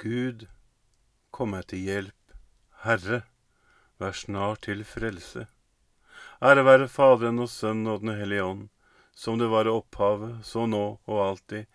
Gud, kom meg til hjelp. Herre, vær snart til frelse. Ære være Faderen og Sønnen og Den hellige ånd, som det var i opphavet, så nå og alltid,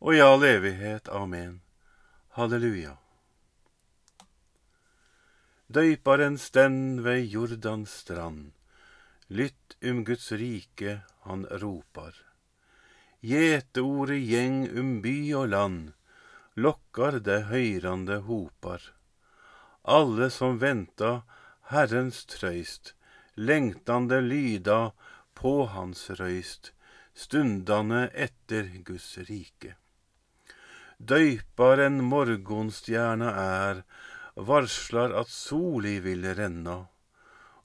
og i all evighet. Amen. Halleluja. Døyparen stend ved Jordans strand, lytt um Guds rike han ropar. Gjeteordet gjeng um by og land, lokkar det høyrande hopar. Alle som venta Herrens trøyst, lengtande lyda på hans røyst, stundane etter Guds rike. Døyparen morgonstjerna er, varslar at soli vil renna.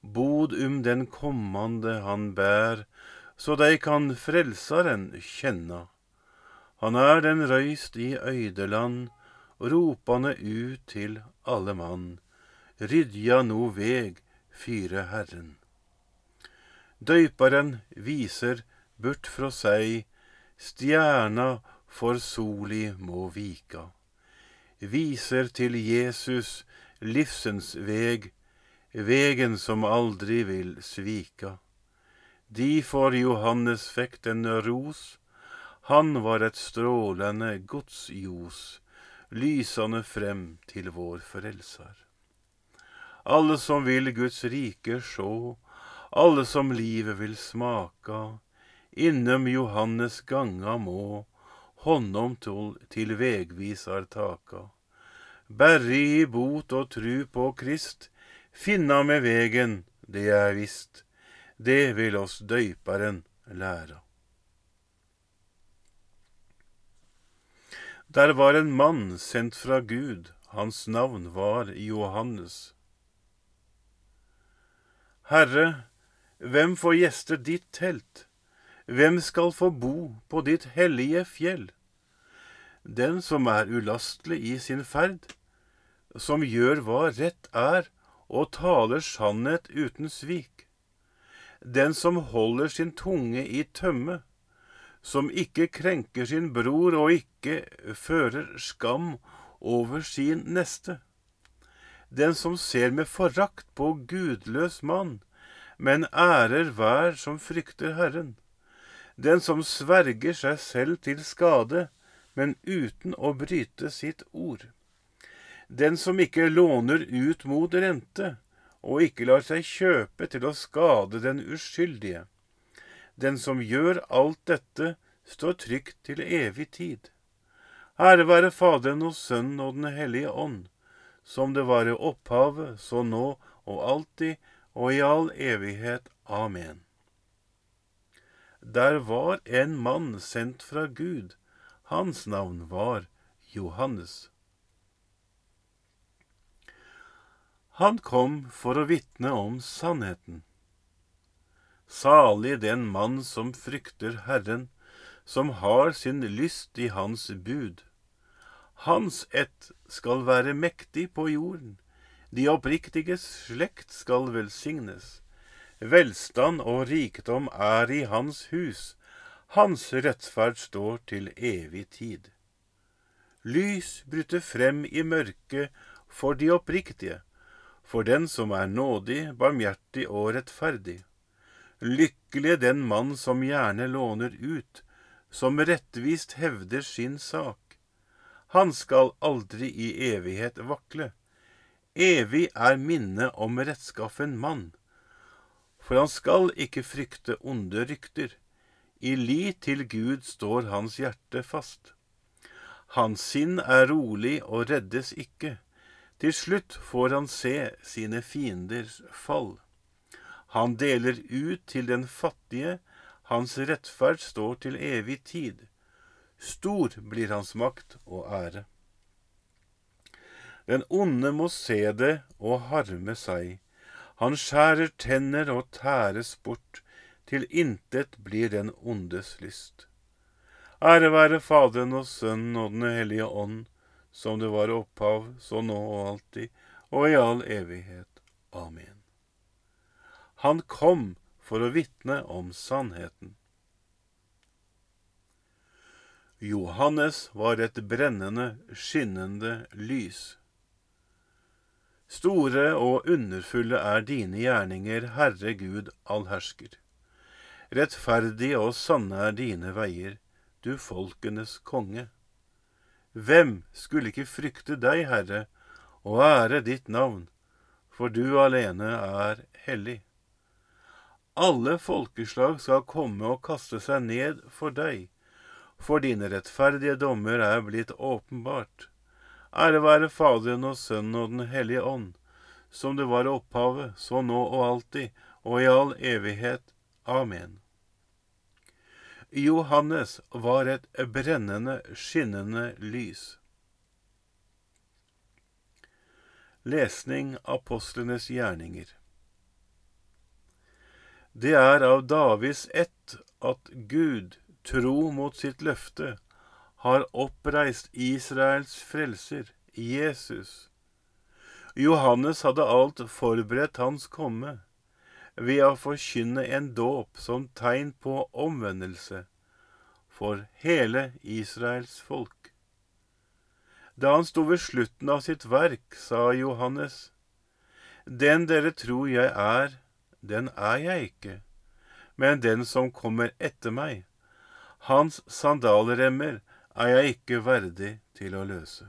Bod um den kommande han bær, så dei kan Frelsaren kjenna. Han er den røyst i øydeland, ropande ut til alle mann. Rydja no veg fyre Herren. Døyparen viser burt fra seg, stjerna for soli må vika. Viser til Jesus livsens veg, vegen som aldri vil svika. De for Johannes fikk den ros, han var et strålende godsljos, lysende frem til vår frelser. Alle som vil Guds rike sjå, alle som livet vil smaka, innom Johannes ganga må, honom til, vegvisar taka. Berri i bot og tru på Krist, finna med vegen, det er visst, det vil oss døyparen læra. Der var en mann sendt fra Gud, hans navn var Johannes. Herre, hvem får gjeste ditt telt? Hvem skal få bo på ditt hellige fjell? Den som er ulastelig i sin ferd, som gjør hva rett er og taler sannhet uten svik. Den som holder sin tunge i tømme, som ikke krenker sin bror og ikke fører skam over sin neste. Den som ser med forakt på gudløs mann, men ærer hver som frykter Herren. Den som sverger seg selv til skade, men uten å bryte sitt ord. Den som ikke låner ut mot rente, og ikke lar seg kjøpe til å skade den uskyldige. Den som gjør alt dette, står trygt til evig tid. Ære være Faderen og Sønnen og Den hellige ånd, som det var i opphavet, så nå og alltid, og i all evighet. Amen. Der var en mann sendt fra Gud, hans navn var Johannes. Han kom for å vitne om sannheten. Salig den mann som frykter Herren, som har sin lyst i Hans bud. Hans ett skal være mektig på jorden, de oppriktiges slekt skal velsignes. Velstand og rikdom er i hans hus, hans rettferd står til evig tid. Lys bryter frem i mørket for de oppriktige, for den som er nådig, barmhjertig og rettferdig. Lykkelig den mann som gjerne låner ut, som rettvist hevder sin sak. Han skal aldri i evighet vakle. Evig er minnet om rettskaffen mann. For han skal ikke frykte onde rykter. I li til Gud står hans hjerte fast. Hans sinn er rolig og reddes ikke. Til slutt får han se sine fienders fall. Han deler ut til den fattige, hans rettferd står til evig tid. Stor blir hans makt og ære. Den onde må se det og harme seg. Han skjærer tenner og tæres bort, til intet blir den ondes lyst. Ære være Faderen og Sønnen og Den hellige ånd, som det var opphav, så nå og alltid, og i all evighet. Amen. Han kom for å vitne om sannheten. Johannes var et brennende, skinnende lys. Store og underfulle er dine gjerninger, Herre Gud allhersker. Rettferdige og sanne er dine veier, du folkenes konge. Hvem skulle ikke frykte deg, Herre, og ære ditt navn, for du alene er hellig. Alle folkeslag skal komme og kaste seg ned for deg, for dine rettferdige dommer er blitt åpenbart. Ære være Faderen og Sønnen og Den hellige ånd, som det var opphavet, så nå og alltid, og i all evighet. Amen. Johannes var et brennende, skinnende lys. Lesning Apostlenes gjerninger. Det er av Davids ett at Gud, tro mot sitt løfte, har oppreist Israels frelser, Jesus. Johannes hadde alt forberedt hans komme, ved å forkynne en dåp som tegn på omvendelse for hele Israels folk. Da han sto ved slutten av sitt verk, sa Johannes, Den dere tror jeg er, den er jeg ikke, men den som kommer etter meg, hans sandalremmer er jeg ikke verdig til å løse.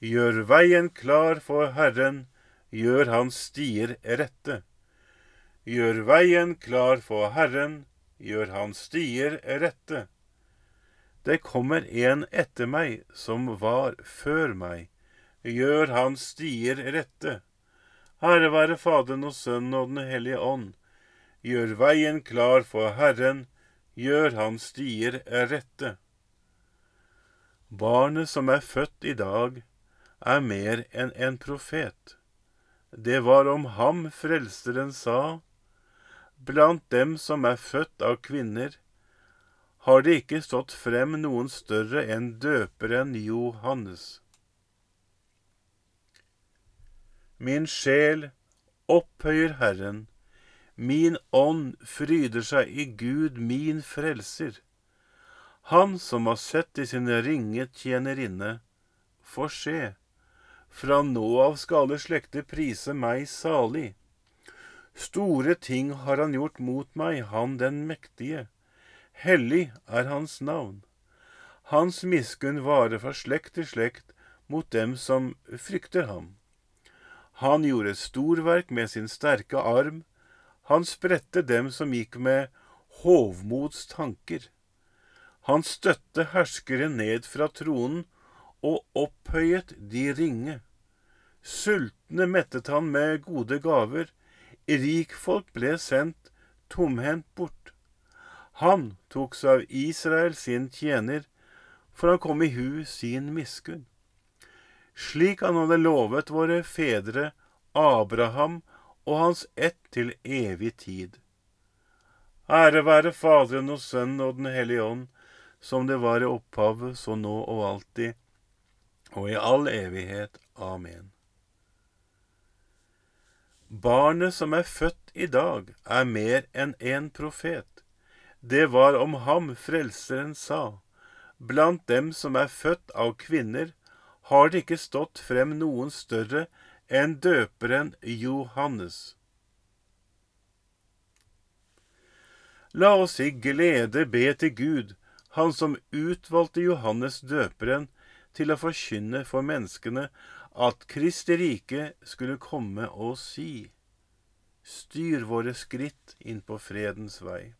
Gjør veien klar for Herren, gjør hans stier rette. Gjør veien klar for Herren, gjør hans stier rette. Det kommer en etter meg som var før meg, gjør hans stier rette. Herre være Faderen og Sønnen og Den hellige ånd. Gjør veien klar for Herren, gjør hans stier rette. Barnet som er født i dag, er mer enn en profet. Det var om ham Frelseren sa, blant dem som er født av kvinner, har det ikke stått frem noen større enn døperen Johannes. Min sjel opphøyer Herren, min ånd fryder seg i Gud min frelser. Han som har sett i sin ringe tjenerinne, får se. Fra nå av skal alle slekter prise meg salig. Store ting har han gjort mot meg, han den mektige. Hellig er hans navn. Hans miskunn varer fra slekt til slekt mot dem som frykter ham. Han gjorde storverk med sin sterke arm. Han spredte dem som gikk med hovmods tanker. Han støtte herskere ned fra tronen og opphøyet de ringe. Sultne mettet han med gode gaver. Rikfolk ble sendt tomhendt bort. Han tok seg av Israel sin tjener, for han kom i hu sin miskunn slik han hadde lovet våre fedre, Abraham og hans ett til evig tid. Ære være Faderen og Sønnen og Den hellige ånd, som det var i opphavet, så nå og alltid, og i all evighet. Amen. Barnet som er født i dag, er mer enn en profet. Det var om ham Frelseren sa, blant dem som er født av kvinner, har det ikke stått frem noen større enn døperen Johannes. La oss i glede be til Gud, Han som utvalgte Johannes døperen til å forkynne for menneskene at Kristi rike skulle komme og si, styr våre skritt inn på fredens vei.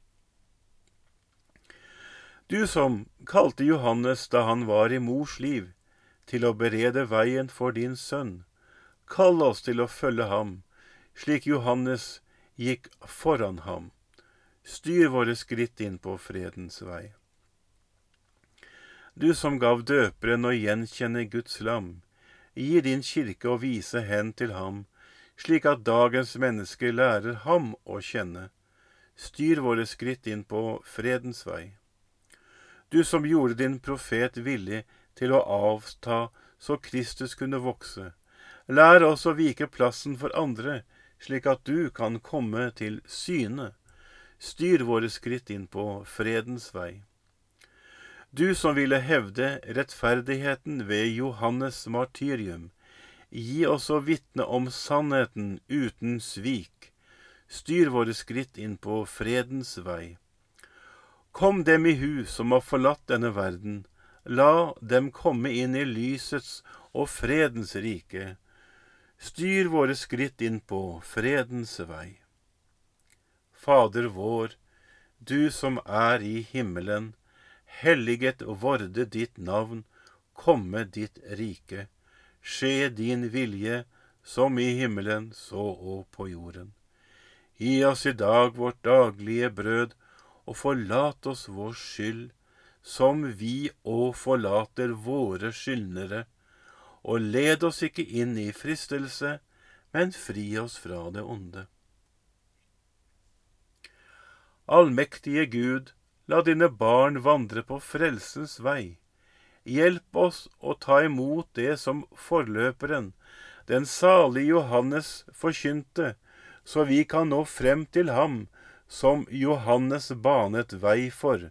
Du som kalte Johannes da han var i mors liv, til å berede veien for din sønn. Kall oss til å følge ham, slik Johannes gikk foran ham. Styr våre skritt inn på fredens vei. Du som gav døperen å gjenkjenne Guds lam, gi din kirke å vise hen til ham, slik at dagens mennesker lærer ham å kjenne. Styr våre skritt inn på fredens vei. Du som gjorde din profet villig til å avta så Kristus kunne vokse. Lær oss å vike plassen for andre, slik at du kan komme til syne. styr våre skritt inn på fredens vei. Du som ville hevde rettferdigheten ved Johannes martyrium, gi oss å vitne om sannheten uten svik. Styr våre skritt inn på fredens vei. Kom dem i hu som har forlatt denne verden, la dem komme inn i lysets og fredens rike. Styr våre skritt inn på fredens vei. Fader vår, du som er i himmelen. Helliget vorde ditt navn, komme ditt rike. Skje din vilje, som i himmelen, så og på jorden. Gi oss i dag vårt daglige brød, og forlat oss vår skyld, som vi òg forlater våre skyldnere og led oss ikke inn i fristelse, men fri oss fra det onde. Allmektige Gud, la dine barn vandre på frelsens vei. Hjelp oss å ta imot det som forløperen, den salige Johannes, forkynte, så vi kan nå frem til ham som Johannes banet vei for,